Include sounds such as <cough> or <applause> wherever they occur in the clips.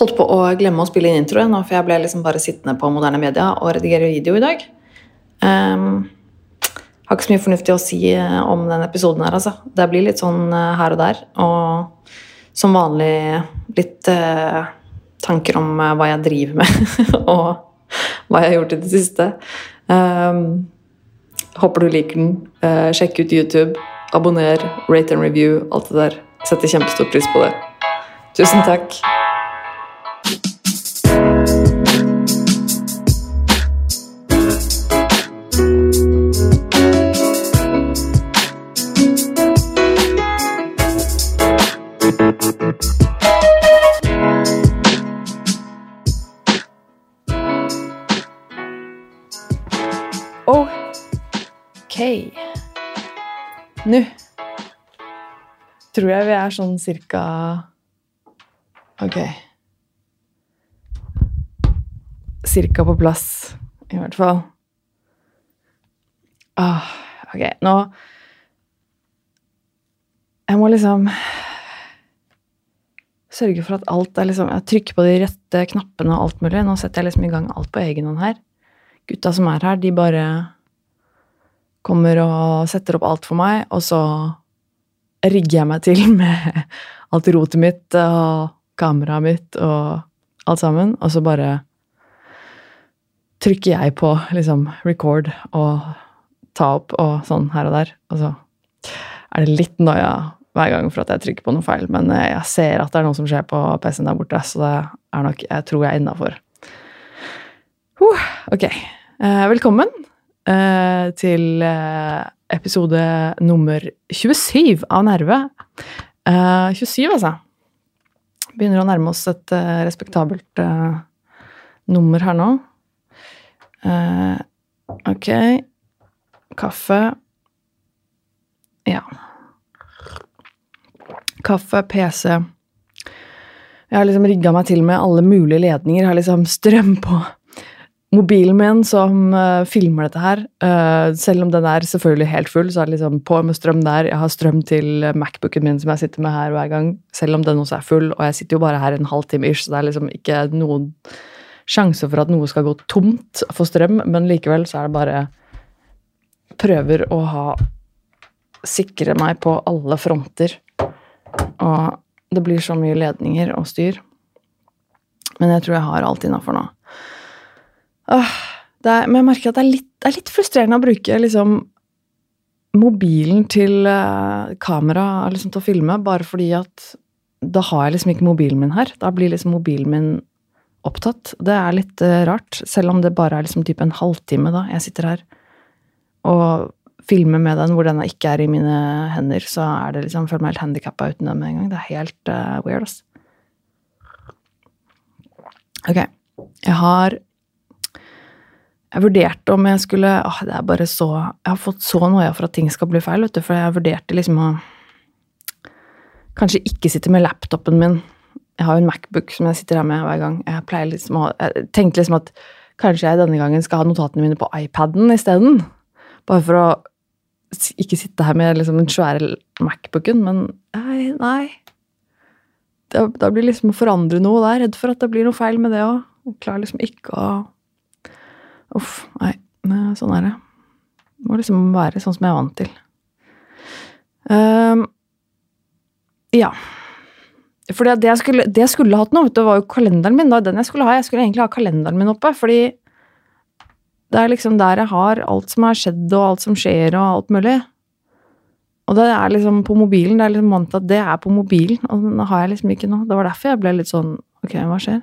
holdt på å glemme å spille inn introen, for jeg ble liksom bare sittende på moderne media og redigere video i dag. Um, har ikke så mye fornuftig å si eh, om den episoden her, altså. Det blir litt sånn eh, her og der. Og som vanlig litt uh, tanker om hva jeg driver med, <laughs> og hva jeg har gjort i det siste. Um, håper du liker den. Uh, sjekk ut YouTube. Abonner, rate and review, alt det der. Setter kjempestor pris på det. Tusen takk. Ok. Nå tror jeg vi er sånn cirka Ok. Cirka på plass, i hvert fall. Ah, ok, nå Jeg må liksom sørge for at alt er liksom Jeg trykker på de rette knappene og alt mulig. Nå setter jeg liksom i gang alt på egen hånd her. Gutta som er her, de bare kommer og setter opp alt for meg, og så rigger jeg meg til <laughs> med alt rotet mitt og kameraet mitt og alt sammen, og så bare trykker jeg på liksom record og ta opp og sånn her og der, og så er det litt noia hver gang for at jeg trykker på noe feil, men eh, jeg ser at det er noe som skjer på PC-en der borte, så det er nok Jeg tror jeg er innafor. Ok. Eh, velkommen til eh, episode nummer 27 av Nerve. 27, eh, altså. Begynner å nærme oss et eh, respektabelt nummer her nå. ok. Kaffe. Ja. Kaffe, PC. Jeg har liksom rigga meg til med alle mulige ledninger. Jeg har liksom strøm på mobilen min som uh, filmer dette her. Uh, selv om den er selvfølgelig helt full, så er det liksom på med strøm der. Jeg har strøm til Macbooken min som jeg sitter med her hver gang, selv om den også er full. Og jeg sitter jo bare her en halvtime ish, så det er liksom ikke noen sjanse for at noe skal gå tomt for strøm, men likevel så er det bare Prøver å ha Sikre meg på alle fronter. Og det blir så mye ledninger og styr. Men jeg tror jeg har alt innafor nå. Åh, er, men jeg merker at det er litt, det er litt frustrerende å bruke liksom, mobilen til uh, kamera liksom, til å filme, bare fordi at da har jeg liksom ikke mobilen min her. Da blir liksom mobilen min opptatt. Det er litt uh, rart, selv om det bare er liksom typ en halvtime da jeg sitter her og filmer med den hvor den ikke er i mine hender, så er det liksom, jeg føler meg helt handikappa uten den med en gang. Det er helt uh, weird, ass. Ok. Jeg har jeg vurderte om jeg skulle åh, det er bare så Jeg har fått så noia for at ting skal bli feil, vet du, for jeg vurderte liksom å Kanskje ikke sitte med laptopen min. Jeg har jo en Macbook som jeg sitter her med hver gang. Jeg pleier liksom å Jeg tenkte liksom at kanskje jeg denne gangen skal ha notatene mine på iPaden isteden. Bare for å ikke sitte her med liksom den svære Macbooken, men nei, nei. Da, blir liksom å forandre noe der. Redd for at det blir noe feil med det òg. Klarer liksom ikke å Uff, nei. Sånn er det. Det må liksom være sånn som jeg er vant til. Um, ja. For det jeg, skulle, det jeg skulle hatt nå, du, var jo kalenderen min. da, den Jeg skulle ha. Jeg skulle egentlig ha kalenderen min oppe, fordi det er liksom der jeg har alt som har skjedd, og alt som skjer, og alt mulig. Og det er liksom på mobilen. Det er liksom vant til at det er på mobilen, og den har jeg liksom ikke nå. Det var derfor jeg ble litt sånn Ok, hva skjer?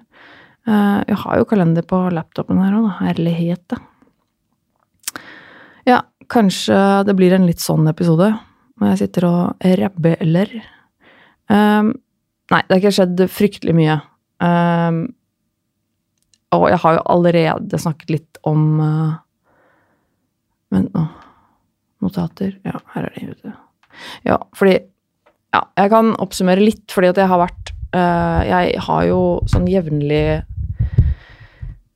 Eh, jeg har jo kalender på laptopen her òg, da. Herlighet, da. Ja, kanskje det blir en litt sånn episode, hvor jeg sitter og rabeller. Um, nei, det har ikke skjedd fryktelig mye. Um, og jeg har jo allerede snakket litt om uh, Vent nå. Notater. Ja, her er de ute. Ja, fordi Ja, jeg kan oppsummere litt, fordi at jeg har vært uh, Jeg har jo sånn jevnlig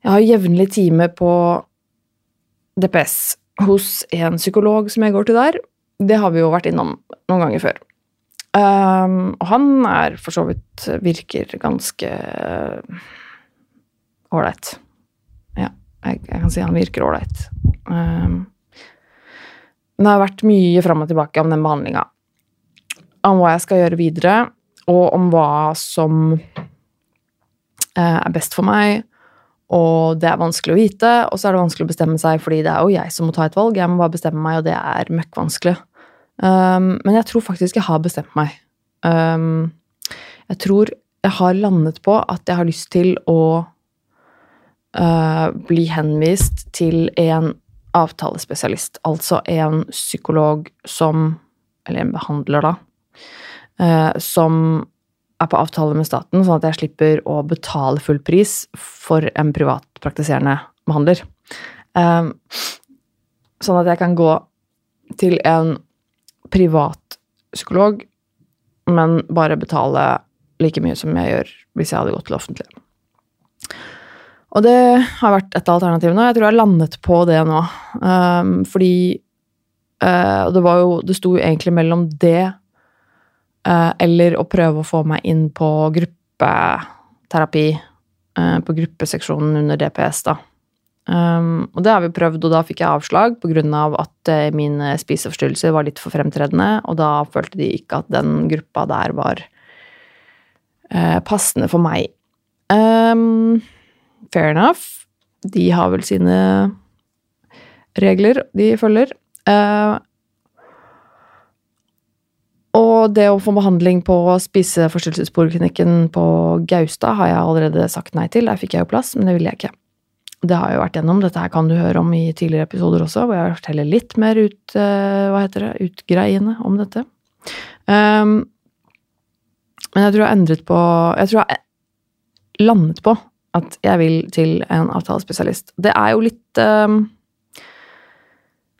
jeg har jevnlig time på DPS hos en psykolog som jeg går til der. Det har vi jo vært innom noen ganger før. Um, og han er for så vidt virker ganske ålreit. Ja, jeg, jeg, kan si han virker ålreit. Um, det har vært mye fram og tilbake om den behandlinga. Om hva jeg skal gjøre videre, og om hva som uh, er best for meg. Og det er vanskelig å vite, og så er det vanskelig å bestemme seg, fordi det er jo jeg som må ta et valg. Jeg må bare bestemme meg, og det er møkkvanskelig. Um, men jeg tror faktisk jeg har bestemt meg. Um, jeg tror jeg har landet på at jeg har lyst til å uh, bli henvist til en avtalespesialist. Altså en psykolog som Eller en behandler, da. Uh, som er på avtale med staten, sånn at jeg slipper å betale full pris for en privatpraktiserende behandler. Um, sånn at jeg kan gå til en privat psykolog, men bare betale like mye som jeg gjør hvis jeg hadde gått til offentlig. Og det har vært et av alternativene, og jeg tror jeg har landet på det nå. Um, fordi uh, det var jo Det sto jo egentlig mellom det eller å prøve å få meg inn på gruppeterapi, uh, på gruppeseksjonen under DPS, da. Um, og det har vi prøvd, og da fikk jeg avslag pga. at uh, min spiseforstyrrelse var litt for fremtredende, og da følte de ikke at den gruppa der var uh, passende for meg. Um, fair enough. De har vel sine regler de følger. Uh, og det å få behandling på spiseforstyrrelsespoliklinikken på Gaustad har jeg allerede sagt nei til. Der fikk jeg jo plass, men det ville jeg ikke. Det har jeg jo vært gjennom. Dette her kan du høre om i tidligere episoder også, hvor jeg forteller litt mer ut, uh, hva heter det, utgreiende om dette. Um, men jeg tror jeg har endret på Jeg tror jeg landet på at jeg vil til en avtalespesialist. Det er jo litt um,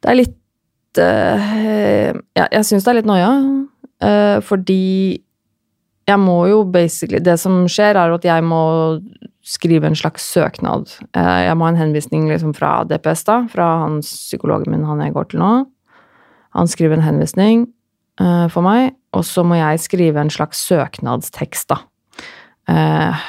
Det er litt uh, Ja, jeg syns det er litt noia, uh, fordi jeg må jo basically Det som skjer, er at jeg må skrive en slags søknad. Uh, jeg må ha en henvisning liksom fra DPS, da, fra hans psykologen min, han jeg går til nå. Han skriver en henvisning for meg, og så må jeg skrive en slags søknadstekst, da. Uh,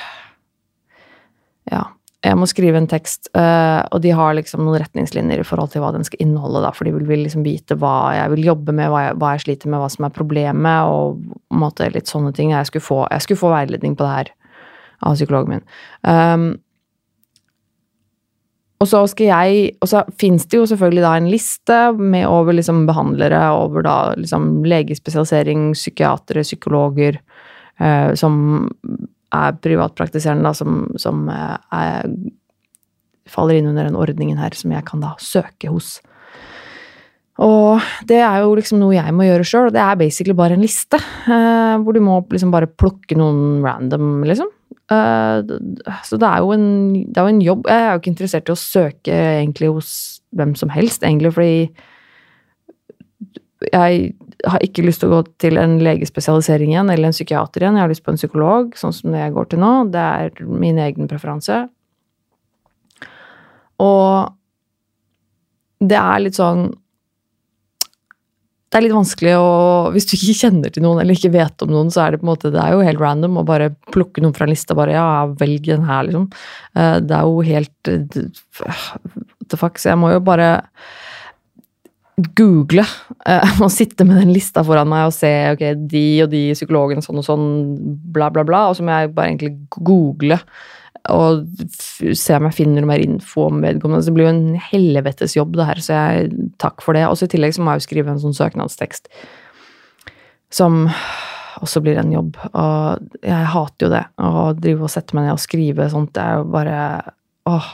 ja, jeg må skrive en tekst, uh, og de har liksom noen retningslinjer i forhold til hva den skal inneholde, da, for de vil, liksom vite hva jeg vil jobbe med, hva jeg, hva jeg, sliter med, hva som er problemet, og måte litt sånne ting. Jeg skulle få, jeg skulle få veiledning på det her av psykologen min. Um, og så skal jeg Og så fins det jo selvfølgelig da en liste med over liksom behandlere, over da liksom legespesialisering, psykiatere, psykologer, uh, som er privatpraktiserende, da, som, som eh, er, faller inn under den ordningen her, som jeg kan da søke hos. Og det er jo liksom noe jeg må gjøre sjøl, og det er basically bare en liste. Eh, hvor du må liksom bare plukke noen random, liksom. Eh, så det er, jo en, det er jo en jobb. Jeg er jo ikke interessert i å søke egentlig hos hvem som helst, egentlig, fordi jeg har ikke lyst til å gå til en legespesialisering igjen, eller en psykiater igjen. Jeg har lyst på en psykolog, sånn som det jeg går til nå. Det er min egen preferanse. Og det er litt sånn Det er litt vanskelig å Hvis du ikke kjenner til noen eller ikke vet om noen, så er det på en måte Det er jo helt random å bare plukke noen fra en liste. Bare ja, velg den her, liksom. Eh, det er jo helt What the fuck. Så jeg må jo bare google uh, <laughs> og sitte med den lista foran meg og se ok, de og de psykologene sånn og sånn, bla, bla, bla. Og så må jeg bare egentlig google og se om jeg finner noe mer info om vedkommende. Det blir jo en helvetes jobb, det her, så jeg takk for det. Og så i tillegg så må jeg jo skrive en sånn søknadstekst som også blir en jobb. Og jeg hater jo det. Å drive og sette meg ned og skrive sånt. Det er jo bare åh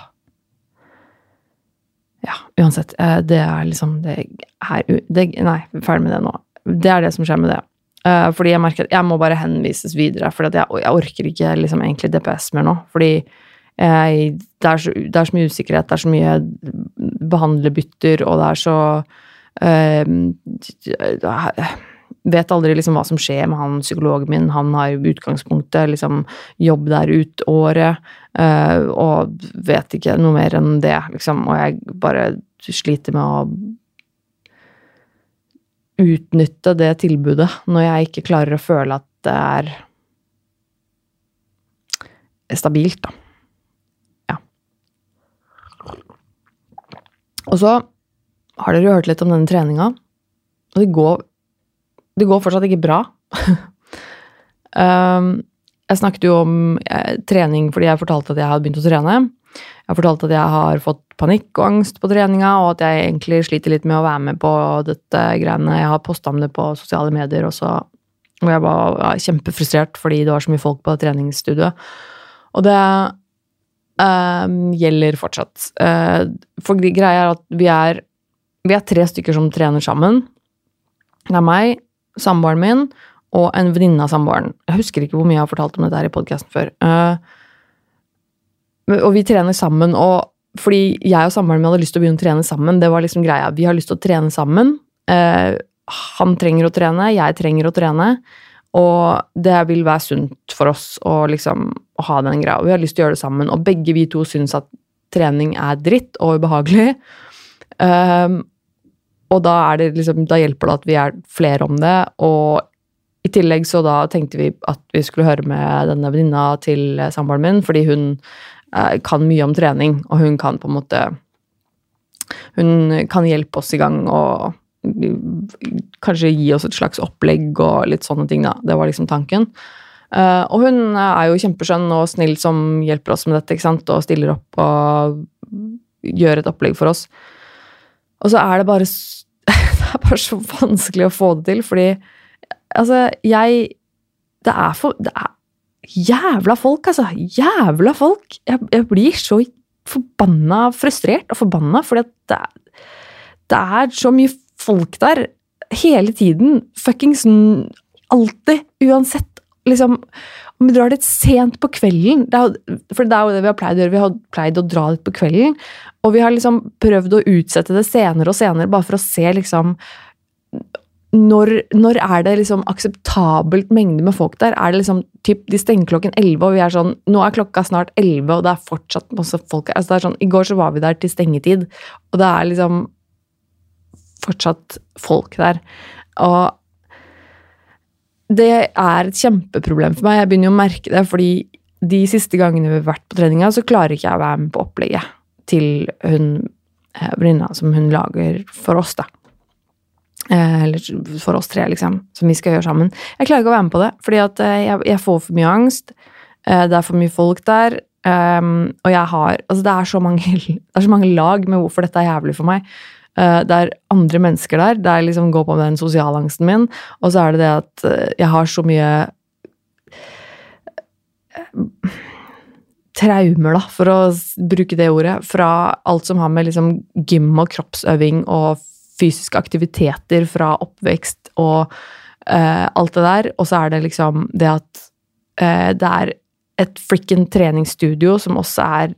ja, uansett. Eh, det er liksom Det er det, Nei, ferdig med det nå. Det er det som skjer med det. Uh, fordi jeg merker at jeg må bare henvises videre, for jeg, jeg, orker ikke liksom egentlig DPS mer nå. Fordi jeg, det, er så, det, er så, mye usikkerhet, det er så mye behandlerbytter, og det er så øh, Vet aldri liksom hva som skjer med han psykologen min. Han har i utgangspunktet liksom jobb der ut året. Uh, og vet ikke noe mer enn det, liksom. Og jeg bare sliter med å utnytte det tilbudet når jeg ikke klarer å føle at det er stabilt, da. Ja. Og så har dere hørt litt om denne treninga, og det går, det går fortsatt ikke bra. <laughs> um, jeg snakket jo om eh, trening fordi jeg fortalte at jeg hadde begynt å trene. Jeg fortalte at jeg har fått panikk og angst på treninga, og at jeg egentlig sliter litt med å være med på dette greiene. Jeg har posta om det på sosiale medier også, og jeg var kjempefrustrert fordi det var så mye folk på treningsstudioet. Og det um, gjelder fortsatt. Uh, for greia er at vi er, vi er tre stykker som trener sammen. Det er meg, samboeren min og en venninne av samboeren. Jeg husker ikke hvor mye jeg har fortalt om dette her i podkasten før. Uh, og vi trener sammen, og fordi jeg og samboeren min hadde lyst til å begynne å trene sammen. Det var liksom greia. Vi har lyst til å trene sammen. Uh, han trenger å trene, jeg trenger å trene. Og det vil være sunt for oss å liksom å ha den greia. Vi har lyst til å gjøre det sammen, og begge vi to syns at trening er dritt og ubehagelig. Um, og da, er det liksom, da hjelper det at vi er flere om det. Og i tillegg så da tenkte vi at vi skulle høre med denne venninna til samboeren min, fordi hun eh, kan mye om trening, og hun kan på en måte Hun kan hjelpe oss i gang og kanskje gi oss et slags opplegg og litt sånne ting, da. Det var liksom tanken. Uh, og hun er jo kjempeskjønn og snill som hjelper oss med dette, ikke sant, og stiller opp og gjør et opplegg for oss. Og så er det bare <laughs> Det er bare så vanskelig å få det til, fordi altså, jeg Det er for Det er jævla folk, altså. Jævla folk! Jeg, jeg blir så forbanna frustrert og forbanna, fordi at det, det er så mye folk der hele tiden. Fuckings alltid. Uansett. Liksom, om vi drar litt sent på kvelden det er, For det er jo det vi har pleid å gjøre. Vi har pleid å dra litt på kvelden. Og vi har liksom prøvd å utsette det senere og senere, bare for å se liksom når, når, er det liksom akseptabelt mengde med folk der? Er det liksom typ, De stenger klokken 11, og vi er sånn Nå er klokka snart 11, og det er fortsatt masse folk her. Altså det er sånn, I går så var vi der til stengetid, og det er liksom fortsatt folk der. Og det er et kjempeproblem for meg. Jeg begynner jo å merke det, fordi de siste gangene vi har vært på treninga, så klarer ikke jeg å være med på opplegget til hun eh, venninna som hun lager for oss, da. Eh, eller for oss tre, liksom, som vi skal gjøre sammen. Jeg klarer ikke å være med på det, fordi at eh, jeg, jeg får for mye angst. Det er for mye folk der. Og jeg har Altså, det er, så mange, <laughs> det er så mange lag med hvorfor dette er jævlig for meg. Det er andre mennesker der. Det er liksom gå på med den sosialangsten min. Og så er det det at jeg har så mye traumer, da, for å bruke det ordet, fra alt som har med liksom gym og kroppsøving og fysiske aktiviteter fra oppvekst og alt det der. Og så er det liksom det at det er et frikken treningsstudio som også er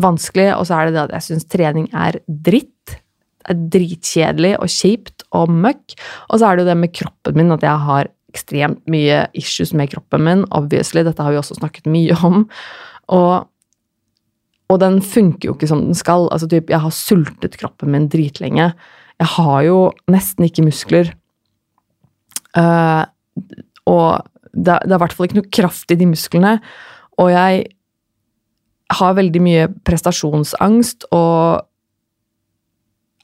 vanskelig, og så er det det at jeg syns trening er dritt. Det er dritkjedelig og kjipt og møkk. Og så er det jo det med kroppen min, at jeg har ekstremt mye issues med kroppen min. Obviously, dette har vi også snakket mye om. Og, og den funker jo ikke som den skal. Altså, typ, jeg har sultet kroppen min dritlenge. Jeg har jo nesten ikke muskler. Uh, og det, det er i hvert fall ikke noe kraft i de musklene. Og jeg har veldig mye prestasjonsangst og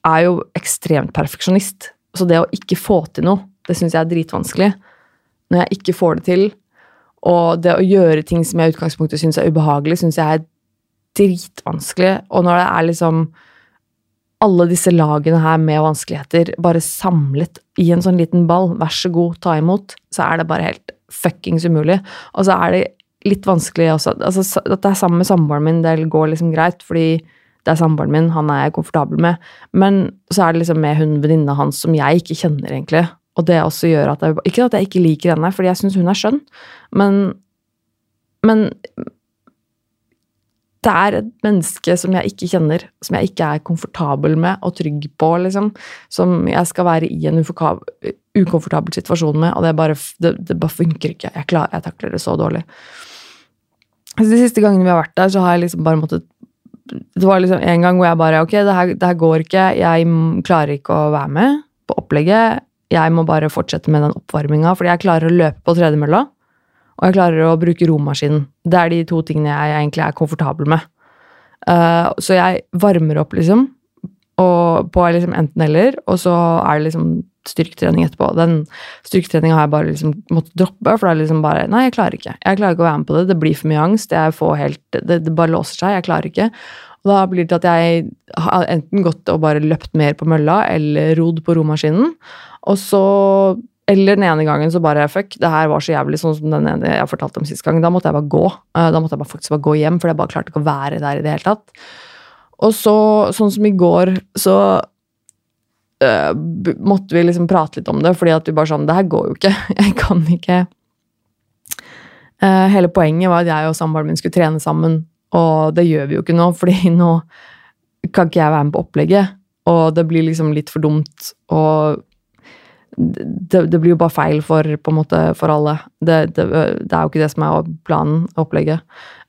er jo ekstremt perfeksjonist. Så det å ikke få til noe, det syns jeg er dritvanskelig. Når jeg ikke får det til, og det å gjøre ting som jeg i utgangspunktet syns er ubehagelig, syns jeg er dritvanskelig. Og når det er liksom alle disse lagene her med vanskeligheter bare samlet i en sånn liten ball, vær så god, ta imot, så er det bare helt fuckings umulig. Og så er det litt vanskelig også altså, At det er sammen med samboeren min, det går liksom greit, fordi det er samboeren min, han er jeg komfortabel med. Men så er det liksom med hun venninna hans som jeg ikke kjenner, egentlig. Og det også gjør at jeg Ikke at jeg ikke liker henne, fordi jeg syns hun er skjønn, men Men det er et menneske som jeg ikke kjenner, som jeg ikke er komfortabel med og trygg på, liksom. Som jeg skal være i en ukomfortabel situasjon med, og det bare, det, det bare funker ikke. Jeg, klar, jeg takler det så dårlig. Så de siste gangene vi har vært der, så har jeg liksom bare måttet Det var liksom en gang hvor jeg bare Ok, det her, det her går ikke. Jeg klarer ikke å være med. på opplegget. Jeg må bare fortsette med den oppvarminga, fordi jeg klarer å løpe på tredemølla. Og jeg klarer å bruke romaskinen. Det er de to tingene jeg egentlig er komfortabel med. Uh, så jeg varmer opp, liksom, og på liksom enten-eller, og så er det liksom styrketrening etterpå. Den styrketreninga har jeg bare liksom måttet droppe, for det er liksom bare Nei, jeg klarer ikke. Jeg klarer ikke å være med på det. Det blir for mye angst. Jeg får helt, det, det bare låser seg. Jeg klarer ikke. Og da blir det at jeg har enten gått og bare løpt mer på mølla, eller rodd på romaskinen. Og så eller den ene gangen så bare fuck, det her var så jævlig, sånn som den ene jeg fortalte om sist gang. Da måtte jeg bare gå. Eh, da måtte jeg bare faktisk bare gå hjem, for jeg bare klarte ikke å være der i det hele tatt. Og så, sånn som i går, så øh, måtte vi liksom prate litt om det, fordi at vi bare sånn Det her går jo ikke. <laughs> Jeg kan ikke uh, Hele poenget var at jeg og samboeren min skulle trene sammen, og det gjør vi jo ikke nå, fordi nå kan ikke jeg være med på opplegget, og det blir liksom litt for dumt, og det, det, blir jo bare feil for, på en måte, for alle. Det, det, det, er jo ikke det som er planen, opplegget.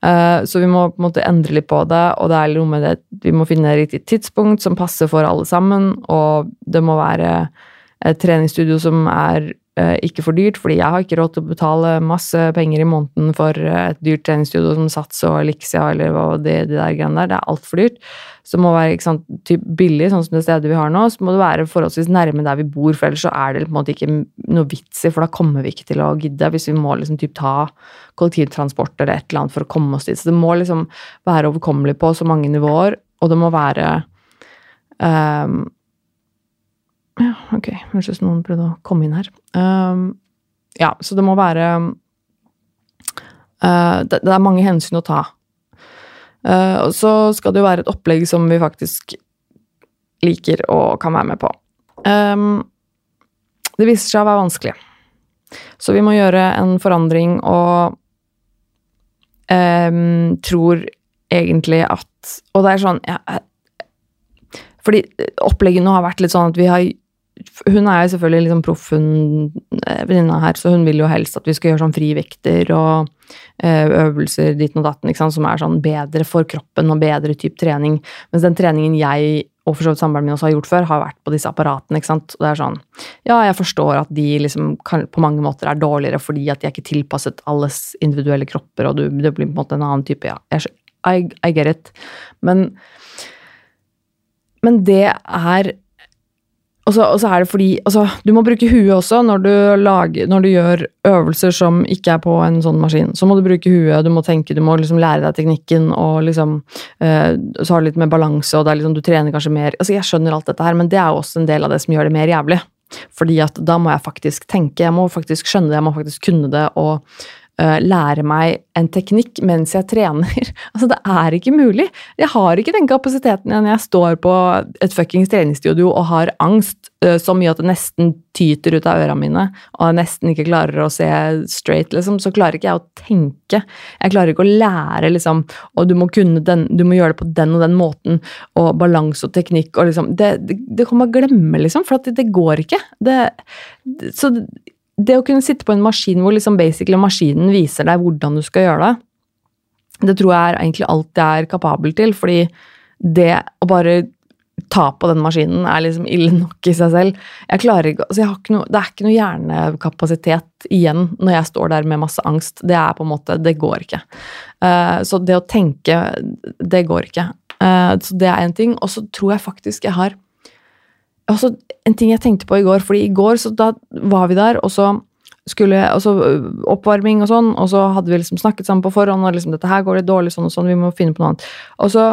Uh, så vi må på en måte endre litt på det, og det er noe med det vi må finne riktig tidspunkt som passer for alle sammen, og det må være et treningsstudio som er ikke for dyrt, fordi jeg har ikke råd til å betale masse penger i måneden for et dyrt treningsstudio som Sats og Elixia eller hva det, det der greiene der. Det er altfor dyrt som må være sant, billig, sånn som det stedet vi har nå, så må det være forholdsvis nærme der vi bor, for ellers så er det på en måte ikke noe vits i, for da kommer vi ikke til å gidde hvis vi må liksom typ ta kollektivtransport eller et eller annet for å komme oss dit. Så det må liksom være overkommelig på så mange nivåer, og det må være um, Ja, ok, høres ut som noen prøvde å komme inn her. Um, ja, så det må være uh, det, det er mange hensyn å ta. Uh, og så skal det jo være et opplegg som vi faktisk liker og kan være med på. Um, det viser seg å være vanskelig. Så vi må gjøre en forandring og um, tror egentlig at Og det er sånn ja, Fordi opplegget nå har vært litt sånn at vi har hun er jo selvfølgelig liksom proff, hun venninna her, så hun vil jo helst at vi skal gjøre sånn frivekter og eh, øvelser dit og datten, som er sånn bedre for kroppen og bedre type trening. Mens den treningen jeg og for så vidt samboeren min også har gjort før, har vært på disse apparatene. ikke sant? Og det er sånn, Ja, jeg forstår at de liksom kan, på mange måter er dårligere fordi at de er ikke tilpasset alles individuelle kropper, og du, det blir på en måte en annen type Ja, jeg, I, I get it. Men, men det er og så, og så, er det fordi altså, Du må bruke huet også når du, lager, når du, gjør øvelser som ikke er på en sånn maskin. Så må du bruke huet, du må tenke, du må liksom lære deg teknikken, og liksom eh, Så har du litt mer balanse, og liksom, du trener kanskje mer Altså, Jeg skjønner alt dette her, men det er jo også en del av det som gjør det mer jævlig. Fordi at da må jeg faktisk tenke, jeg må faktisk skjønne det, jeg må faktisk kunne det, og lære meg en teknikk mens jeg trener. <laughs> altså, det er ikke mulig. Jeg har ikke den kapasiteten når jeg står på et fuckings treningsstudio og har angst uh, så mye at det nesten tyter ut av ørene mine, og jeg nesten ikke klarer å se straight, liksom, så klarer ikke jeg å tenke. Jeg klarer ikke å lære, liksom, og du må kunne den, du må gjøre det på den og den måten, og balanse og teknikk og liksom Det, det, det kan man glemme, liksom, for det, det går ikke. Det, så det å kunne sitte på en maskin hvor liksom basically maskinen viser deg hvordan du skal gjøre det, det tror jeg er egentlig alt jeg er kapabel til, fordi det å bare ta på den maskinen er liksom ille nok i seg selv. Jeg klarer ikke, altså jeg har ikke noe, Det er ikke noe hjernekapasitet igjen når jeg står der med masse angst. Det er på en måte, det går ikke. Uh, så det å tenke, det går ikke. Uh, så det er én ting. Og så tror jeg faktisk jeg har også en ting jeg tenkte på i går, fordi i går så da var vi der, og så skulle altså oppvarming og sånn, og så hadde vi liksom snakket sammen på forhånd, og liksom dette her går litt dårlig sånn og sånn, vi må finne på noe annet. Og så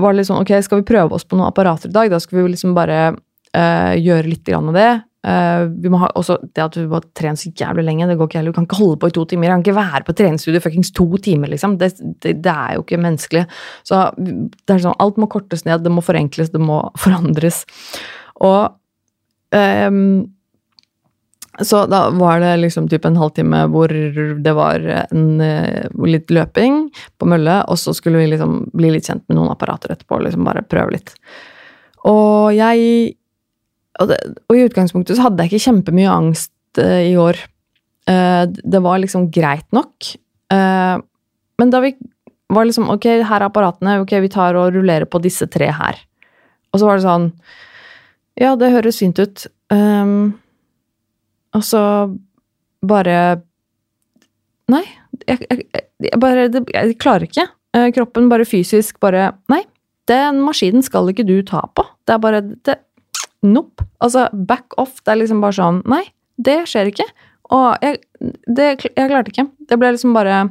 var det litt sånn, ok, skal vi prøve oss på noen apparater i dag? Da skal vi liksom bare øh, gjøre litt grann av det. Uh, vi må ha også det at vi må trene så jævlig lenge, det går ikke heller. Du kan ikke holde på i to timer. Jeg kan ikke være på treningsstudio fuckings to timer, liksom. Det, det, det, er jo ikke menneskelig. Så det er sånn, alt må kortes ned, det må forenkles, det må <laughs> forandres. Og um, så da var det liksom typ en halvtime hvor det var en, uh, litt løping på mølle, og så skulle vi liksom bli litt kjent med noen apparater etterpå og liksom bare prøve litt. Og jeg og, det, og, i utgangspunktet så hadde jeg ikke kjempemye angst uh, i år. Uh, det var liksom greit nok. men da vi var liksom Ok, her er apparatene. Ok, vi tar og rullerer på disse tre her. Og så var det sånn ja, det høres fint ut. Um, og så bare Nei. Jeg, jeg, jeg bare Jeg klarer ikke. Eh, kroppen bare fysisk bare Nei, den maskinen skal ikke du ta på. Det er bare det, Nope. Altså, back off. Det er liksom bare sånn Nei, det skjer ikke. Og jeg, det, jeg klarte ikke. Det ble liksom bare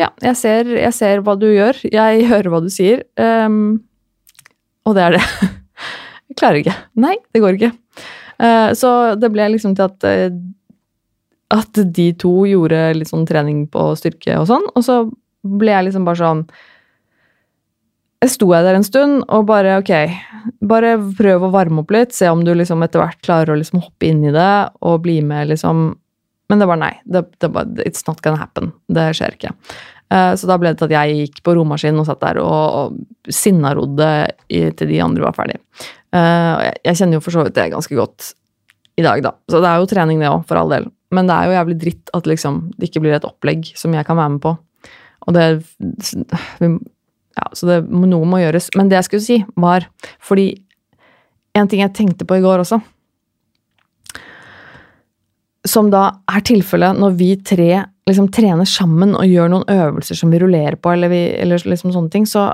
Ja, jeg ser, jeg ser hva du gjør. Jeg <laughs> hører hva du sier. Um, og det er det. <laughs> klarer ikke. Nei, det går ikke. Uh, så det ble liksom til at uh, at de to gjorde litt sånn trening på styrke og sånn, og så ble jeg liksom bare sånn jeg sto jeg der en stund og bare ok, bare prøv å varme opp litt, se om du liksom etter hvert klarer å liksom hoppe inn i det og bli med, liksom. Men det var nei. Det, det var, it's not gonna happen. Det skjer ikke. Uh, så da ble det til at jeg gikk på romaskinen og satt der og, og sinnarodde til de andre var ferdig. Uh, jeg, jeg, kjenner jo for så vidt det ganske godt i dag, da. Så det er jo trening, det òg, for all del. Men det er jo jævlig dritt at liksom, det ikke blir et opplegg som jeg kan være med på. Og det Ja, så det, noe må gjøres. Men det jeg skulle si, var fordi En ting jeg tenkte på i går også, som da er tilfellet når vi tre liksom trener sammen og gjør noen øvelser som vi rullerer på, eller, vi, eller liksom sånne ting, så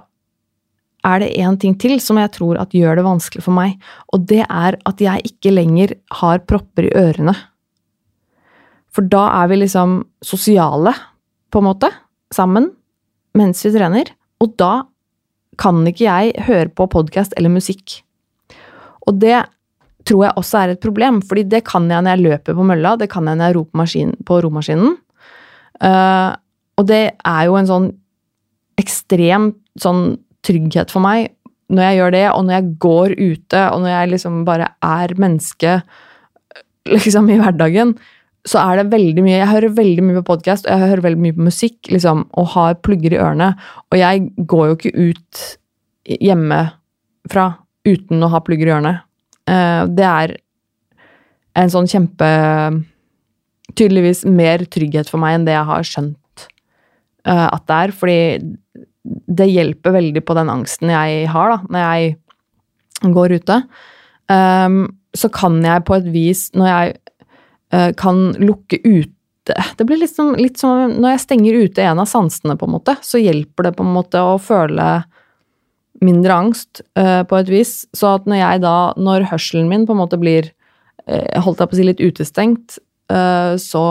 er det én ting til som jeg tror at gjør det vanskelig for meg, og det er at jeg ikke lenger har propper i ørene. For da er vi liksom sosiale, på en måte, sammen, mens vi trener. Og da kan ikke jeg høre på podkast eller musikk. Og det tror jeg også er et problem, fordi det kan jeg når jeg løper på mølla, det kan jeg når jeg roper på romaskinen. Uh, og det er jo en sånn ekstrem sånn trygghet for meg når jeg gjør det, og når jeg går ute, og når jeg liksom bare er menneske liksom i hverdagen, så er det veldig mye Jeg hører veldig mye på podkast, og jeg hører veldig mye på musikk, liksom, og har plugger i ørene. Og jeg går jo ikke ut hjemmefra uten å ha plugger i ørene. Uh, det er en sånn kjempe Tydeligvis mer trygghet for meg enn det jeg har skjønt uh, at det er. Fordi det hjelper veldig på den angsten jeg har da, når jeg går ute. Um, så kan jeg på et vis, når jeg uh, kan lukke ute Det blir liksom, litt som når jeg stenger ute en av sansene, på en måte, så hjelper det på en måte å føle mindre angst uh, på et vis. Så at når jeg da, når hørselen min på en måte blir holdt jeg på å si litt utestengt, så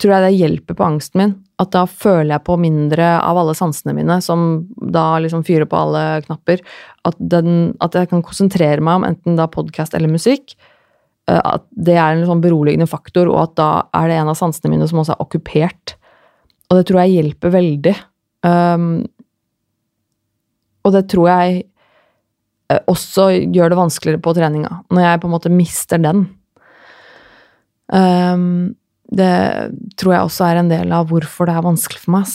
tror jeg det hjelper på angsten min. At da føler jeg på mindre av alle sansene mine, som da liksom fyrer på alle knapper. At, den, at jeg kan konsentrere meg om enten da podkast eller musikk. Eh, at det er en sånn beroligende faktor, og at da er det en av sansene mine som også er okkupert. Og det tror jeg hjelper veldig. Um, og det tror jeg eh, også gjør det vanskeligere på treninga, når jeg på en måte mister den. Um, det tror jeg også er en del av hvorfor det er vanskelig for meg.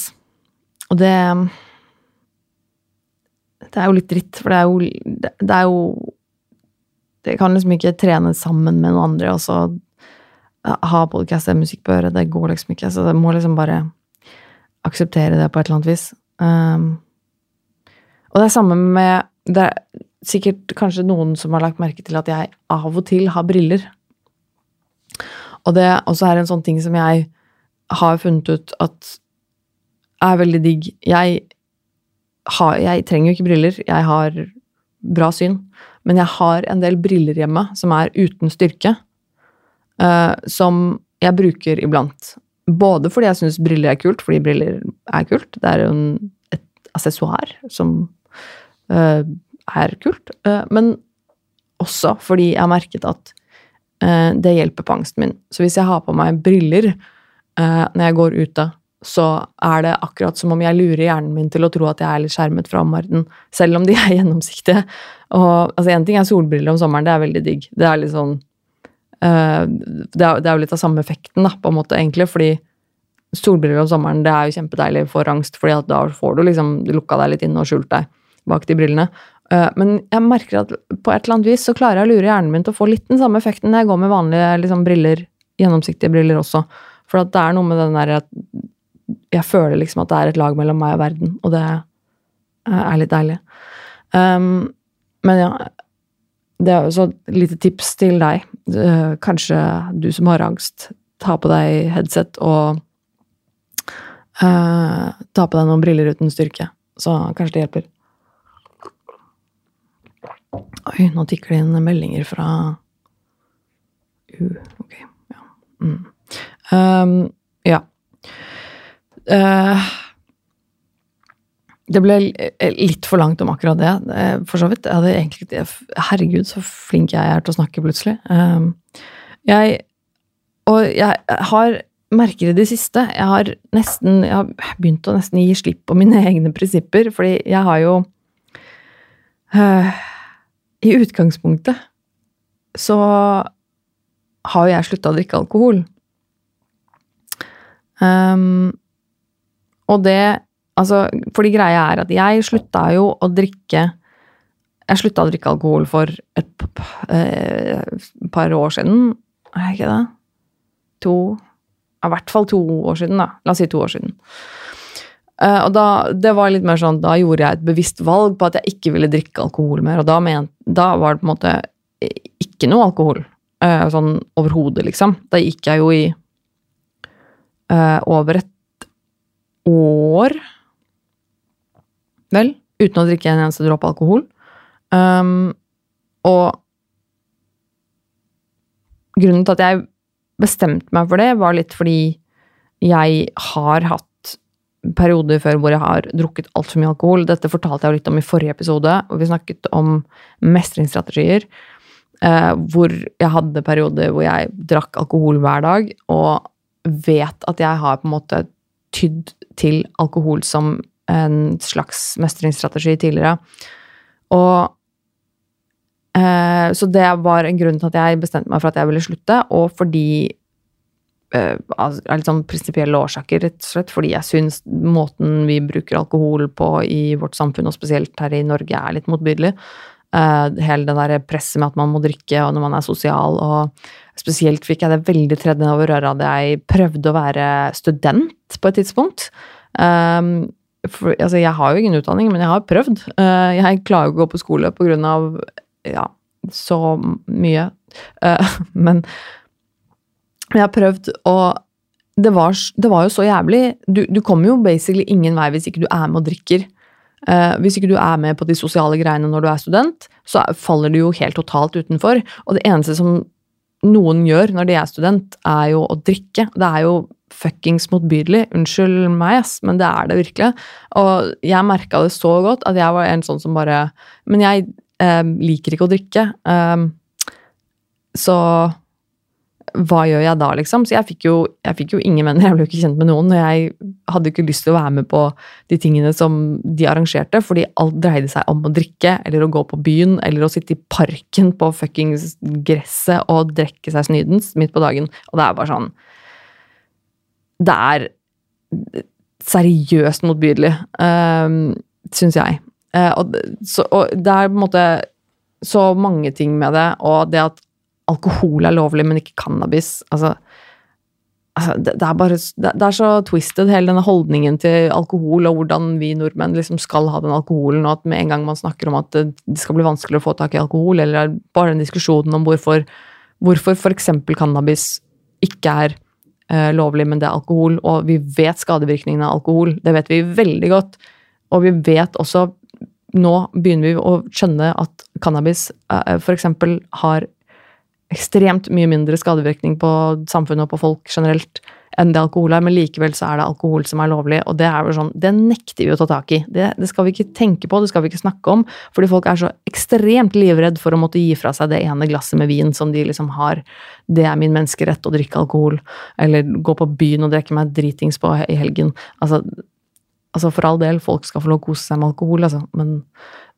Og det Det er jo litt dritt, for det er jo, det er jo Det kan liksom ikke trene sammen med noen andre og så ha podkast og musikk på øret. Det går liksom ikke. Så jeg må liksom bare akseptere det på et eller annet vis. Um, og det er samme med Det er sikkert kanskje noen som har lagt merke til at jeg av og til har briller. Og det også er en sånn ting som jeg har funnet ut at er veldig digg. Jeg, har, jeg trenger jo ikke briller. Jeg har bra syn. Men jeg har en del briller hjemme som er uten styrke, uh, som jeg bruker iblant. Både fordi jeg syns briller er kult, fordi briller er kult. Det er jo en, et assessoar som uh, er kult. Uh, men også fordi jeg har merket at det hjelper på angsten min. Så hvis jeg har på meg briller når jeg går ute, så er det akkurat som om jeg lurer hjernen min til å tro at jeg er litt skjermet fra omverdenen, selv om de er <laughs> gjennomsiktige. Og altså ting er solbriller om sommeren, det er veldig digg. Det er litt sånn det, er, jo litt av samme effekten, da, på en måte, egentlig, fordi solbriller om sommeren det er jo kjempedeilig for angst, fordi at da får du liksom lukka deg litt inne og skjult deg bak de brillene. Uh, men jeg merker at på et eller annet vis så klarer jeg å lure hjernen min til å få litt den samme effekten når jeg går med vanlige liksom, briller, gjennomsiktige briller også. For at det er noe med den derre jeg føler liksom at det er et lag mellom meg og verden, og det er litt deilig. Um, men ja, det er jo så et lite tips til deg. Eh, Kanskje du som har angst, ta på deg headset og uh, ta på deg noen briller uten styrke. Så kanskje det hjelper. Oi, nå tikker det inn meldinger fra U. Ok, ja. Mm. Um, ja. Uh, det ble litt for langt om akkurat det, eh, for så vidt. Jeg hadde egentlig ikke Herregud, så flink jeg er til å snakke plutselig. Um, jeg Og jeg har merker i det siste Jeg har nesten Jeg har begynt å nesten gi slipp på mine <laughs> egne prinsipper, fordi jeg har jo uh, I utgangspunktet så har jo jeg slutta å drikke alkohol. Um, og det Altså, fordi greia er at jeg slutta jo å drikke Jeg slutta å drikke alkohol for et eh, par år siden. Er det ikke det? To I hvert fall to år siden, da. La oss si to år siden. Uh, og da, det var litt mer sånn, da gjorde jeg et bevisst valg på at jeg ikke ville drikke alkohol mer. Og da, men, da var det på en måte ikke noe alkohol. Uh, sånn overhodet, liksom. Da gikk jeg jo i uh, over et år Vel, uten å drikke en eneste dråpe alkohol. Um, og grunnen til at jeg bestemte meg for det, var litt fordi jeg har hatt perioder før hvor jeg har drukket altfor mye alkohol. Dette fortalte jeg jo litt om i forrige episode, og vi snakket om mestringsstrategier. Eh, hvor jeg hadde perioder hvor jeg drakk alkohol hver dag, og vet at jeg har på en måte tydd til alkohol som en slags mestringsstrategi tidligere. Og eh, Så det var en grunn til at jeg bestemte meg for at jeg ville slutte, og fordi Av litt sånn prinsipielle årsaker, rett og slett. Fordi jeg syns måten vi bruker alkohol på i vårt samfunn, og spesielt her i Norge, er litt motbydelig. Uh, hele det der presset med at man må drikke og når man er sosial. og Spesielt fikk jeg det veldig tredd nedover røra da jeg prøvde å være student på et tidspunkt. Um, for, altså, jeg har jo ingen utdanning, men jeg har prøvd. Jeg klarer jo ikke å gå på skole på grunn av ja, så mye. <laughs> Men jeg har prøvd, og det var, det var jo så jævlig. Du, du, kommer jo basically ingen vei hvis ikke du er med og drikker. Uh, hvis ikke du er med på de sosiale greiene når du er student, så faller du jo helt totalt utenfor. Og det eneste som noen gjør når de er student, er jo å drikke. Det er jo fuckings motbydelig. Unnskyld meg, ass, men det er det virkelig. Og jeg merka det så godt at jeg var en sånn som bare Men jeg eh, liker ikke å drikke. Um, så hva gjør jeg da, liksom? Så jeg fikk, jo, jeg fikk jo ingen venner, jeg ble jo ikke kjent med noen. Og jeg hadde ikke lyst til å være med på de tingene som de arrangerte, fordi alt dreide seg om å drikke, eller å gå på byen, eller å sitte i parken på fuckings gresset og drikke seg snydens midt på dagen. Og det er bare sånn Det er seriøst motbydelig, um, ehm, syns jeg. Uh, og, så, og det er på en måte så mange ting med det, og det at alkohol er lovlig, men ikke cannabis. Altså, altså det, det, er bare det, det, er så twisted, hele denne holdningen til alkohol, og hvordan vi nordmenn liksom skal ha den alkoholen, og at med en gang man snakker om at det, skal bli vanskelig å få tak i alkohol, eller bare den diskusjonen om hvorfor, hvorfor f.eks. cannabis ikke er uh, lovlig, men det er alkohol, og vi vet skadevirkningene av alkohol. Det vet vi veldig godt. Og vi vet også Nå begynner vi å skjønne at cannabis uh, f.eks. har ekstremt mye mindre skadevirkning på samfunnet og på folk generelt enn det alkohol er, men likevel så er det alkohol som er lovlig, og det er jo sånn, det nekter vi å ta tak i. Det, det, skal vi ikke tenke på, det skal vi ikke snakke om, fordi folk er så ekstremt livredd for å måtte gi fra seg det ene glasset med vin som de liksom har. Det er min menneskerett å drikke alkohol, eller gå på byen og drikke meg dritings på i helgen. Altså, altså for all del, folk skal få lov å kose seg med alkohol, altså, men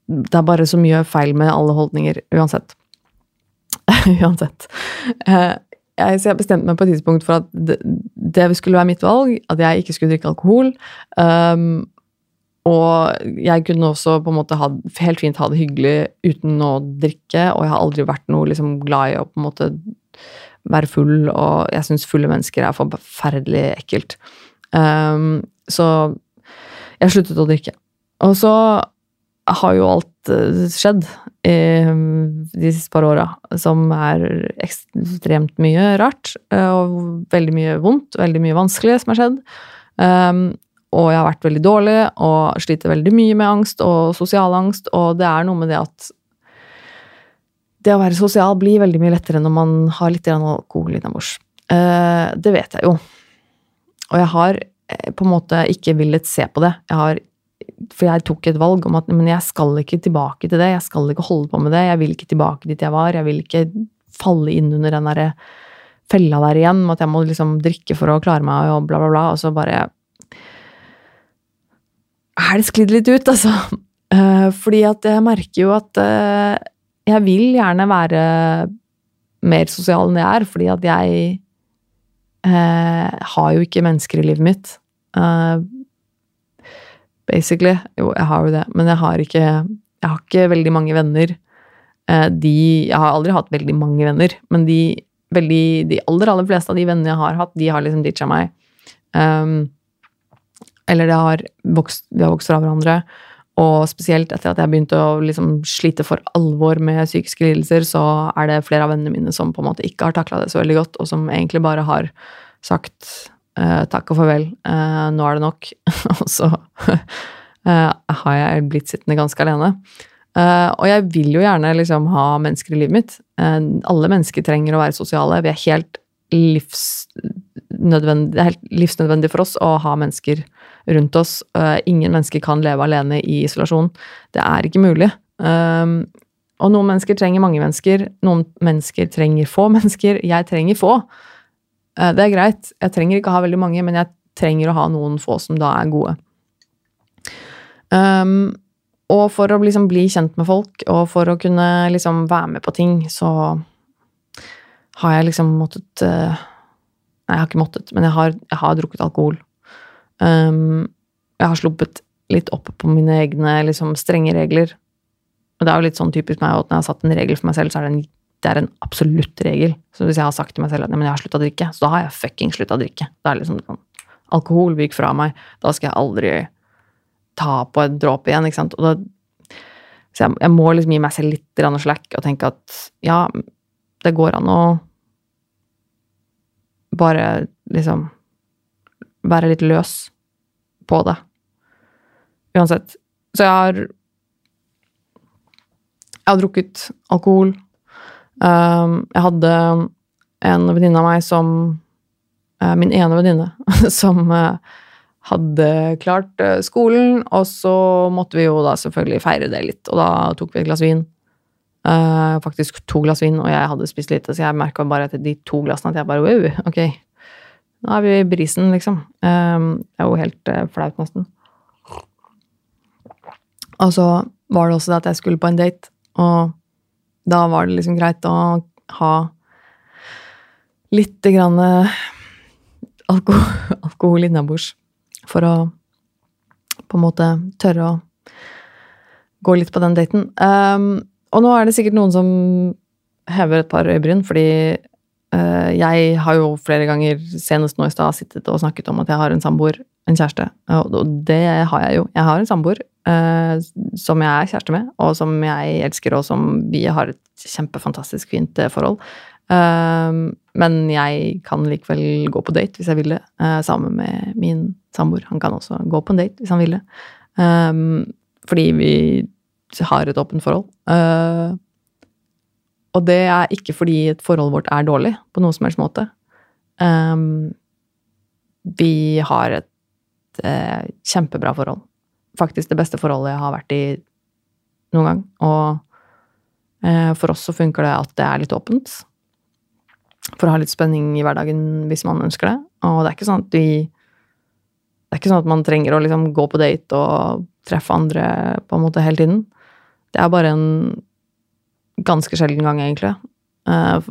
det er bare så mye feil med alle holdninger uansett. <laughs> Uansett. Eh, jeg, så jeg bestemte meg på et tidspunkt for at det, det, skulle være mitt valg, at jeg ikke skulle drikke alkohol. Um, og jeg kunne også på en måte ha, helt fint ha det hyggelig uten å drikke, og jeg har aldri vært noe liksom glad i å på en måte være full, og jeg syns fulle mennesker er forferdelig ekkelt. Um, så jeg sluttet å drikke. Og så har jo alt uh, skjedd eh, de siste par åra, som er ekstremt mye rart. eh, Og veldig mye vondt, veldig mye vanskelig som har skjedd. Um, og jeg har vært veldig dårlig og sliter veldig mye med angst og sosial angst, og det er noe med det at det å være sosial blir veldig mye lettere når man har litt alkohol innabords. Uh, det vet jeg jo. Og jeg har eh, på en måte ikke villet se på det. Jeg har, for jeg tok et valg om at men jeg skal ikke tilbake til det. Jeg skal ikke holde på med det. Jeg vil ikke tilbake dit jeg var. Jeg vil ikke falle inn under den derre fella der igjen med at jeg må liksom drikke for å klare meg og bla, bla, bla. Og så bare er det sklidd litt ut, altså. Eh, fordi at jeg merker jo at eh, jeg vil gjerne være mer sosial enn jeg er, fordi at jeg eh, har jo ikke mennesker i livet mitt. Basically. Jo, jeg har jo det, men jeg har ikke, jeg har ikke veldig mange venner. Eh, de Jeg har aldri hatt veldig mange venner, men de, veldig, de aller, aller fleste av de vennene jeg har hatt, de har liksom ditcha meg. Um, eller det har vokst, vi har vokst fra hverandre. Og spesielt etter at jeg begynte å liksom slite for alvor med psykiske lidelser, så er det flere av vennene mine som på en måte ikke har takla det så veldig godt, og som egentlig bare har sagt eh, takk og farvel, uh, nå er det nok. <laughs> og så uh, <laughs> har jeg blitt sittende ganske alene. Og jeg vil jo gjerne liksom ha mennesker i livet mitt. Alle mennesker trenger å være sosiale. Vi er helt livsnødvendig, det er helt livsnødvendig for oss å ha mennesker rundt oss. Uh, ingen mennesker kan leve alene i isolasjon. Det er ikke mulig. Og noen mennesker trenger mange mennesker, noen mennesker trenger få mennesker. Jeg trenger få. Uh, det er greit. Jeg trenger ikke å ha veldig mange, men jeg trenger å ha noen få som da er gode. Um, og for å liksom bli kjent med folk, og for å kunne liksom være med på ting, så har jeg liksom måttet uh, Nei, jeg har ikke måttet, men jeg har, jeg har drukket alkohol. Um, jeg har sluppet litt opp på mine egne liksom, strenge regler. Og det er jo litt sånn typisk meg at når jeg har satt en regel for meg selv, så er det en, det er en absolutt regel. Så hvis jeg har sagt til meg selv at jeg har slutta å drikke, så da har jeg fucking slutta å drikke. Da er liksom sånn Alkohol vik fra meg. Da skal jeg aldri ta på en dråpe igjen, ikke sant. Da, så jeg, jeg, må liksom gi meg selv litt slack og tenke at ja, det går an å bare liksom være litt løs på det. Uansett. Så jeg har Jeg har drukket alkohol. Um, jeg hadde en venninne av meg som uh, Min ene venninne <laughs> som uh, hadde klart uh, skolen, og så måtte vi jo da selvfølgelig feire det litt, og da tok vi et glass vin. faktisk to glass vin, og jeg hadde spist lite, så jeg merka bare etter de to glassene at jeg bare wow, ok, nå er vi i brisen, liksom. Um, det er jo helt flaut, nesten. Og så var det også det at jeg skulle på en date, og da var det liksom greit å ha litt grann alko alkohol, <laughs> alkohol innabords for å på en måte tørre å gå litt på den daten. Um, og nå er det sikkert noen som hever et par øyebryn, fordi uh, jeg har jo flere ganger, senest nå i stad, sittet og snakket om at jeg har en samboer, en kjæreste. Og det har jeg jo. Jeg har en samboer uh, som jeg er kjæreste med, og som jeg elsker, og som vi har et kjempefantastisk fint eh, forhold. Uh, men jeg kan likevel gå på date hvis jeg vil det, sammen med min samboer. Han kan også gå på en date hvis han vil det. fordi vi har et åpent forhold. Og det er ikke fordi et forhold vårt er dårlig på noen som helst måte. Vi har et eh, kjempebra forhold. Faktisk det beste forholdet jeg har vært i noen gang. Og eh, for oss så funker det at det er litt åpent. For å ha litt spenning i hverdagen hvis man ønsker det. Og det er ikke sånn at vi Det er ikke sånn at man trenger å liksom gå på date og treffe andre på en måte hele tiden. Det er bare en ganske sjelden gang, egentlig. Eh,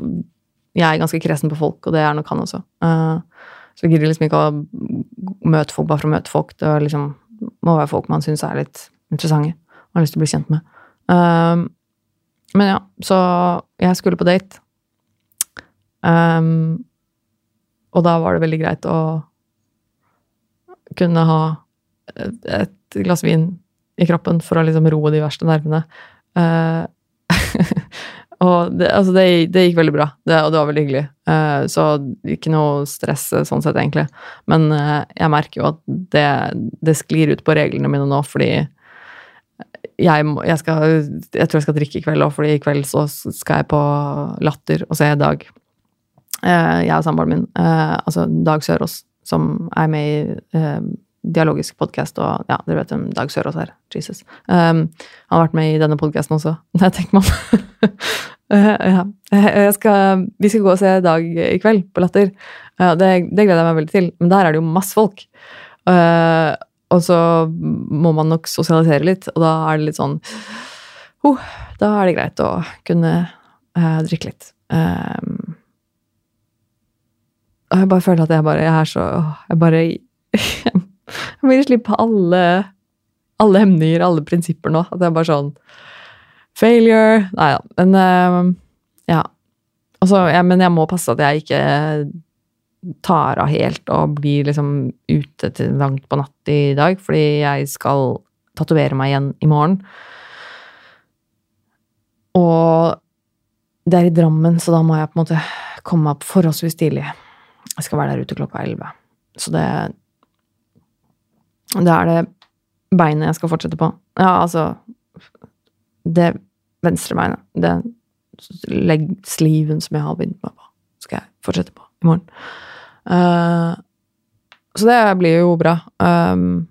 jeg er ganske kresen på folk, og det er nok han også. Eh, så jeg gidder liksom ikke å møte folk bare for å møte folk. Det liksom, må være folk man syns er litt interessante og har lyst til å bli kjent med. Um, men ja, så jeg skulle på date. Um, og da var det veldig greit å kunne ha et glass vin i kroppen for å liksom roe de verste nervene. Uh, <laughs> og det, altså det, det, gikk veldig bra, det, og det var veldig hyggelig. Uh, så ikke noe stress sånn sett, egentlig. Men uh, jeg merker jo at det, det, sklir ut på reglene mine nå, fordi jeg, må, jeg, skal, jeg tror jeg skal drikke i kveld òg, fordi i kveld så skal jeg på Latter og se Dag. Uh, jeg og samboeren min, altså Dag Sørås, som er med i dialogisk podkast, og ja, dere vet hvem Dag Sørås er. Jesus. Um, han har vært med i denne podkasten også, <laughs> Det tenker om. Ja. Skal, vi skal gå og se Dag i kveld på Latter. Det, det, gleder jeg meg veldig til. Men der er det jo masse folk. Uh, og så må man nok sosialisere litt, og da er det litt sånn oh, Da er det greit å kunne uh, drikke litt. Um, jeg bare føler at jeg bare Jeg er så Jeg bare <laughs> Jeg vil slippe alle alle hemninger, alle prinsipper nå. At er bare sånn Failure Nei da. Men uh, ja. Altså, ja, men jeg må passe at jeg ikke tar av helt og blir liksom ute til langt på natt i dag, fordi jeg skal tatovere meg igjen i morgen. Og det er i Drammen, så da må jeg på en måte komme meg opp forholdsvis tidlig. Jeg skal være der ute klokka elleve. Så det Det er det beinet jeg skal fortsette på. Ja, altså Det venstre beinet. Det leggsliven som jeg har begynt meg på, skal jeg fortsette på i morgen. Uh, så det blir jo bra. Um,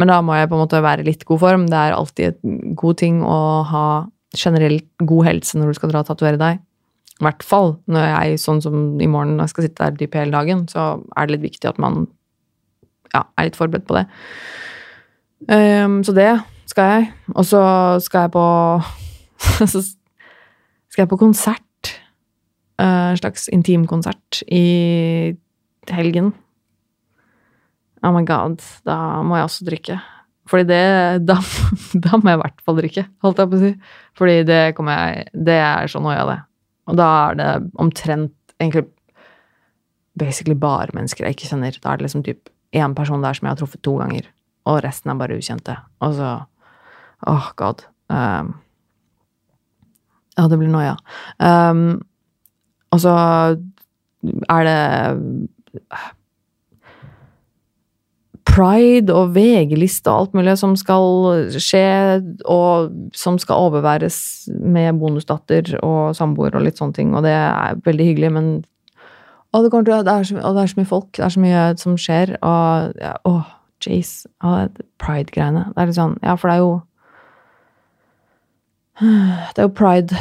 men da må jeg på en måte være i litt god form. Det er alltid en god ting å ha generelt god helse når du skal dra og tatovere deg. I hvert fall når jeg, sånn som i morgen, når jeg skal sitte der dyp hele dagen, så er det litt viktig at man ja, er litt forberedt på det. Um, så det skal jeg. Og så skal jeg på <laughs> Så skal jeg på konsert. Uh, en slags intimkonsert i helgen. Oh my god, da må jeg også drikke. Fordi det <laughs> Da, da må jeg i hvert fall drikke, holdt jeg på å si. Fordi det kommer jeg Det er så noia, det. Og da er det omtrent egentlig basically bare mennesker jeg ikke kjenner. Da er det liksom typ én person der som jeg har truffet to ganger, og resten er bare ukjente. Og så Åh, oh god. Um, ja, det blir noia. Um, og så er det pride og VG-liste og alt mulig som skal skje, og som skal overværes med bonusdatter og samboer og litt sånne ting, og det er veldig hyggelig, men å, det, til, det, er så, å, det, er så, mye folk, det er så mye som skjer, og ja, åh, jeez. Pride-greiene. Det er litt sånn Ja, for det er jo Det er jo pride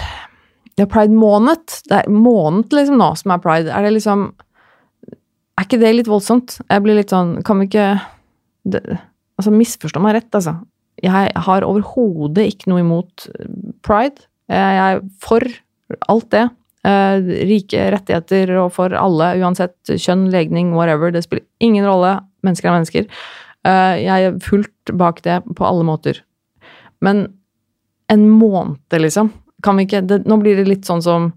Det er pride-måned. Det er måned liksom nå som er pride. Er det liksom Er ikke det litt voldsomt? Jeg blir litt sånn Kan vi ikke det, Altså, misforstå meg rett, altså. Jeg har overhodet ikke noe imot pride. Jeg er for alt det. Uh, rike rettigheter og for alle, uansett kjønn, legning, whatever. Det spiller ingen rolle. Mennesker er mennesker. Uh, jeg er fullt bak det på alle måter. Men en måned, liksom. Kan vi ikke det, Nå blir det litt sånn som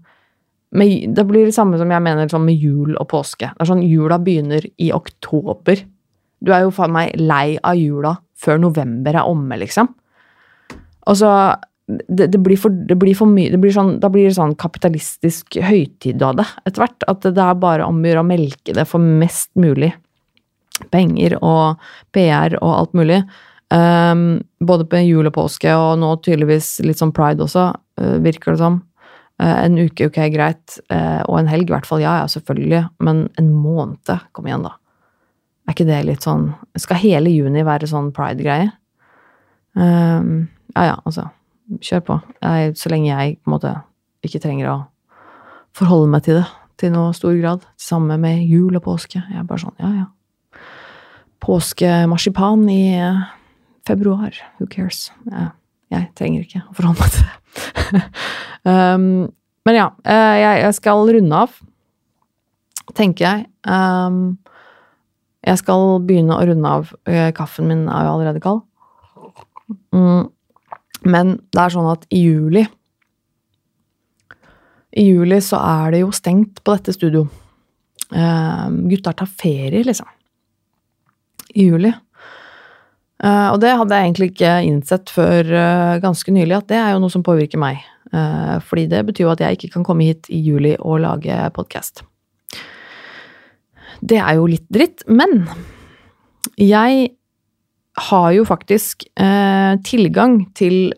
med, Det blir det samme som jeg mener sånn med jul og påske. Det er sånn Jula begynner i oktober. Du er jo faen meg lei av jula før november er omme, liksom. Og så det, det, blir for, det, blir for, mye sånn, Da blir det sånn kapitalistisk høytid av det etter hvert. At det er bare om å gjøre å melke det for mest mulig penger og PR og alt mulig. Um, både på jul og påske, og nå tydeligvis litt sånn pride også, uh, virker det som. Uh, en uke, ok, greit. Uh, og en helg, i hvert fall. Ja, ja, selvfølgelig. Men en måned, kom igjen, da. Er ikke det litt sånn Skal hele juni være sånn pride-greie? Um, ja, ja, altså. Kjør på. Jeg, så lenge jeg på en måte ikke trenger å forholde meg til det til noe stor grad. Samme med jul og påske. Jeg er bare sånn, ja, ja. Påskemarsipan i februar. Who cares? Jeg, jeg trenger ikke å forholde meg til det. <laughs> um, men ja, eh, jeg, jeg, skal runde av, tenker jeg. Um, jeg skal begynne å runde av. Eh, kaffen min er jo allerede kald. Mm, men det er sånn at i juli I juli så er det jo stengt på dette studio. Um, gutter tar ferie, liksom. I juli. Eh, og det hadde jeg egentlig ikke innsett før uh, ganske nylig, at det er jo noe som påvirker meg. Uh, fordi det betyr jo at jeg ikke kan komme hit i juli og lage podkast. Det er jo litt dritt, men jeg har jo faktisk tilgang til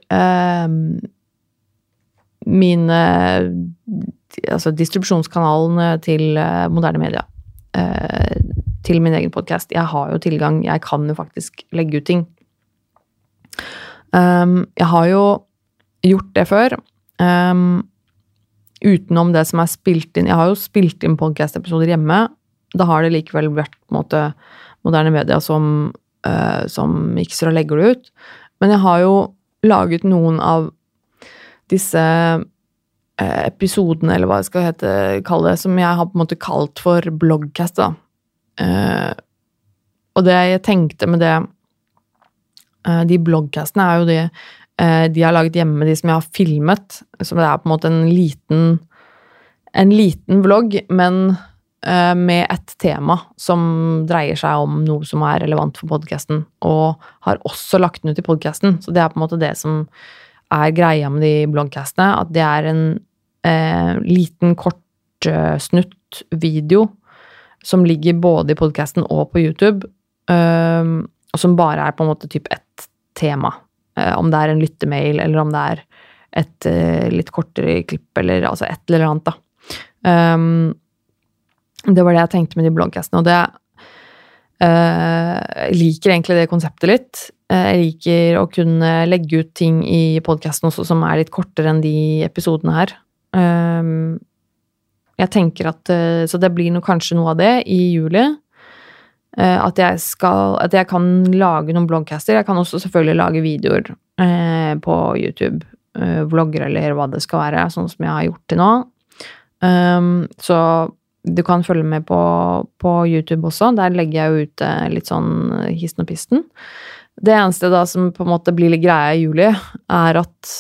mine Altså distribusjonskanalene til moderne media. Til min egen podkast. Jeg har jo tilgang, jeg kan jo faktisk legge ut ting. Um, jeg har jo gjort det før. Um, utenom det som er spilt inn Jeg har jo spilt inn podkast-episoder hjemme. Da har det likevel vært på en måte moderne media som, uh, som mikser og legger det ut. Men jeg har jo laget noen av disse uh, episodene, eller hva jeg skal hete, kalle det, som jeg har på en måte kalt for bloggcast. da. Uh, og det jeg tenkte med det uh, De bloggcastene er jo de uh, de har laget hjemme, de som jeg har filmet. Så det er på en måte en liten en liten vlogg, men med et tema som dreier seg om noe som er relevant for podkasten, og har også lagt den ut i podkasten. Så det er på en måte det som er greia med de bloggcastene, at det er en liten, kort snutt video som ligger både i podkasten og på YouTube, og som bare er på en måte typ ett tema. Uh, om det er en lyttemail, eller om det er et uh, litt kortere klipp, eller altså et eller annet, da. Det var det jeg tenkte med de bloggcastene, og det uh, Jeg liker egentlig det konseptet litt. Jeg liker å kunne legge ut ting i podkasten også som er litt kortere enn de episodene her. Um, jeg tenker at eh, Så det blir noe, kanskje noe av det i juli. Eh, at jeg skal At jeg kan lage noen bloggcaster. Jeg kan også selvfølgelig lage videoer eh, på YouTube. Vlogger eller hva det skal være, sånn som jeg har gjort til nå. Um, så du kan følge med på, på, YouTube også. Der legger jeg jo ut litt sånn histen og pisten. Det eneste da som på en måte blir litt greia i juli, er at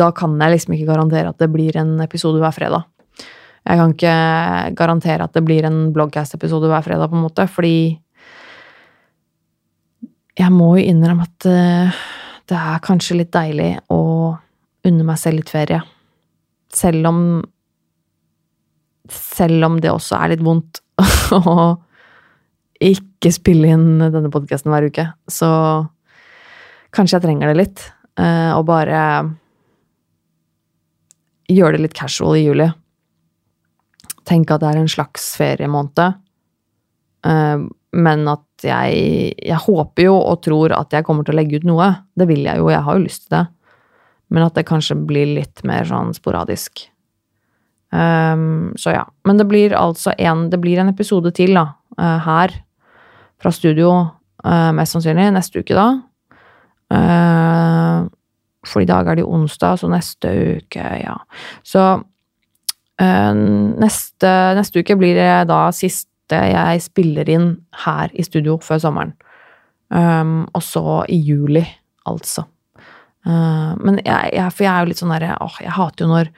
da kan jeg liksom ikke garantere at det blir en episode hver fredag. Jeg kan ikke garantere at det blir en bloggcast-episode hver fredag, på en måte, fordi jeg må jo innrømme at eh, det er kanskje litt deilig å unne meg selv litt ferie. Selv om Selv om det også er litt vondt <laughs> å ikke spille inn denne podkasten hver uke, så kanskje jeg trenger det litt. Eh, og bare gjøre det litt casual i juli tenke at det er en slags feriemåned. Uh, men at jeg Jeg håper jo og tror at jeg kommer til å legge ut noe. Det vil jeg jo, jeg har jo lyst til det. Men at det kanskje blir litt mer sånn sporadisk. Um, så ja. Men det blir altså en Det blir en episode til, da. Uh, her. Fra studio. Uh, mest sannsynlig. Neste uke, da. for i dag er det onsdag, så neste uke, ja. Så Eh, neste, neste, uke blir det da siste jeg spiller inn her i studio før sommeren. Um, og så i juli, altså. Uh, men jeg, jeg, for jeg er jo litt sånn derre Åh, jeg hater jo når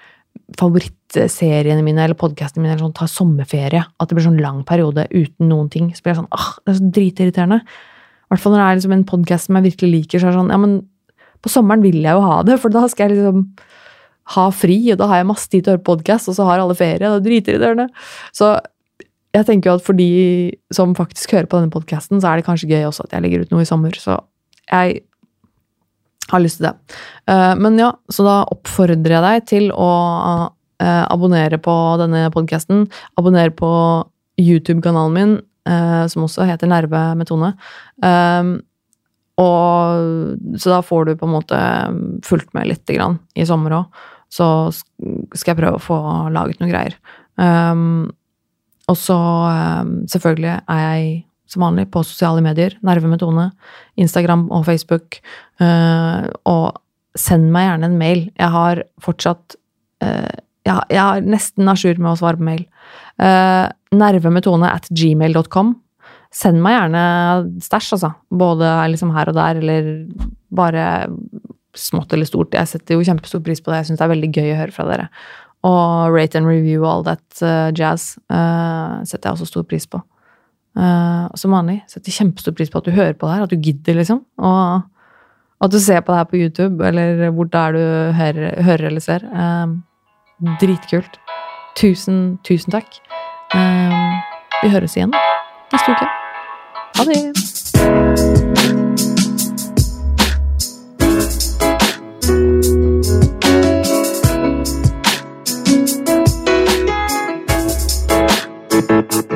favorittseriene mine eller podkastene mine sånn, tar sommerferie. At det blir sånn lang periode uten noen ting. Så blir jeg sånn åh, det er så dritirriterende. I hvert fall når det er liksom en podkast som jeg virkelig liker. så er det sånn, ja, men På sommeren vil jeg jo ha det, for da skal jeg liksom ha fri, og da har jeg masse tid til å høre podkast, og så har alle ferie. og Det i dørene. Så jeg tenker jo at for de som faktisk hører på denne podkasten, så er det kanskje gøy også at jeg legger ut noe i sommer. Så jeg har lyst til det. Eh, men ja, så da oppfordrer jeg deg til å eh, abonnere på denne podkasten. Abonnere på YouTube-kanalen min, eh, som også heter Nerve med Tone. Og, så da får du på en måte fulgt med litt grann, i sommer òg. Så skal jeg prøve å få laget noen greier. Um, og så um, selvfølgelig er jeg som vanlig på sosiale medier. Nerve med Tone. Instagram og Facebook. Uh, og send meg gjerne en mail. Jeg har fortsatt uh, jeg, jeg er nesten a jour med å svare på mail. Uh, nervemetone at gmail.com. Send meg gjerne stæsj, altså. Både liksom her og der, eller bare smått eller stort. Jeg setter jo kjempestor pris på det. Jeg syns det er veldig gøy å høre fra dere. Og rate and review all that uh, jazz uh, setter jeg også stor pris på. Uh, som vanlig setter kjempestor pris på at du hører på det her, at du gidder, liksom. Og at du ser på det her på YouTube, eller hvor det er du hører, hører eller ser. Dritkult. Tusen, tusen takk. Vi høres igjen neste uke. Ha det!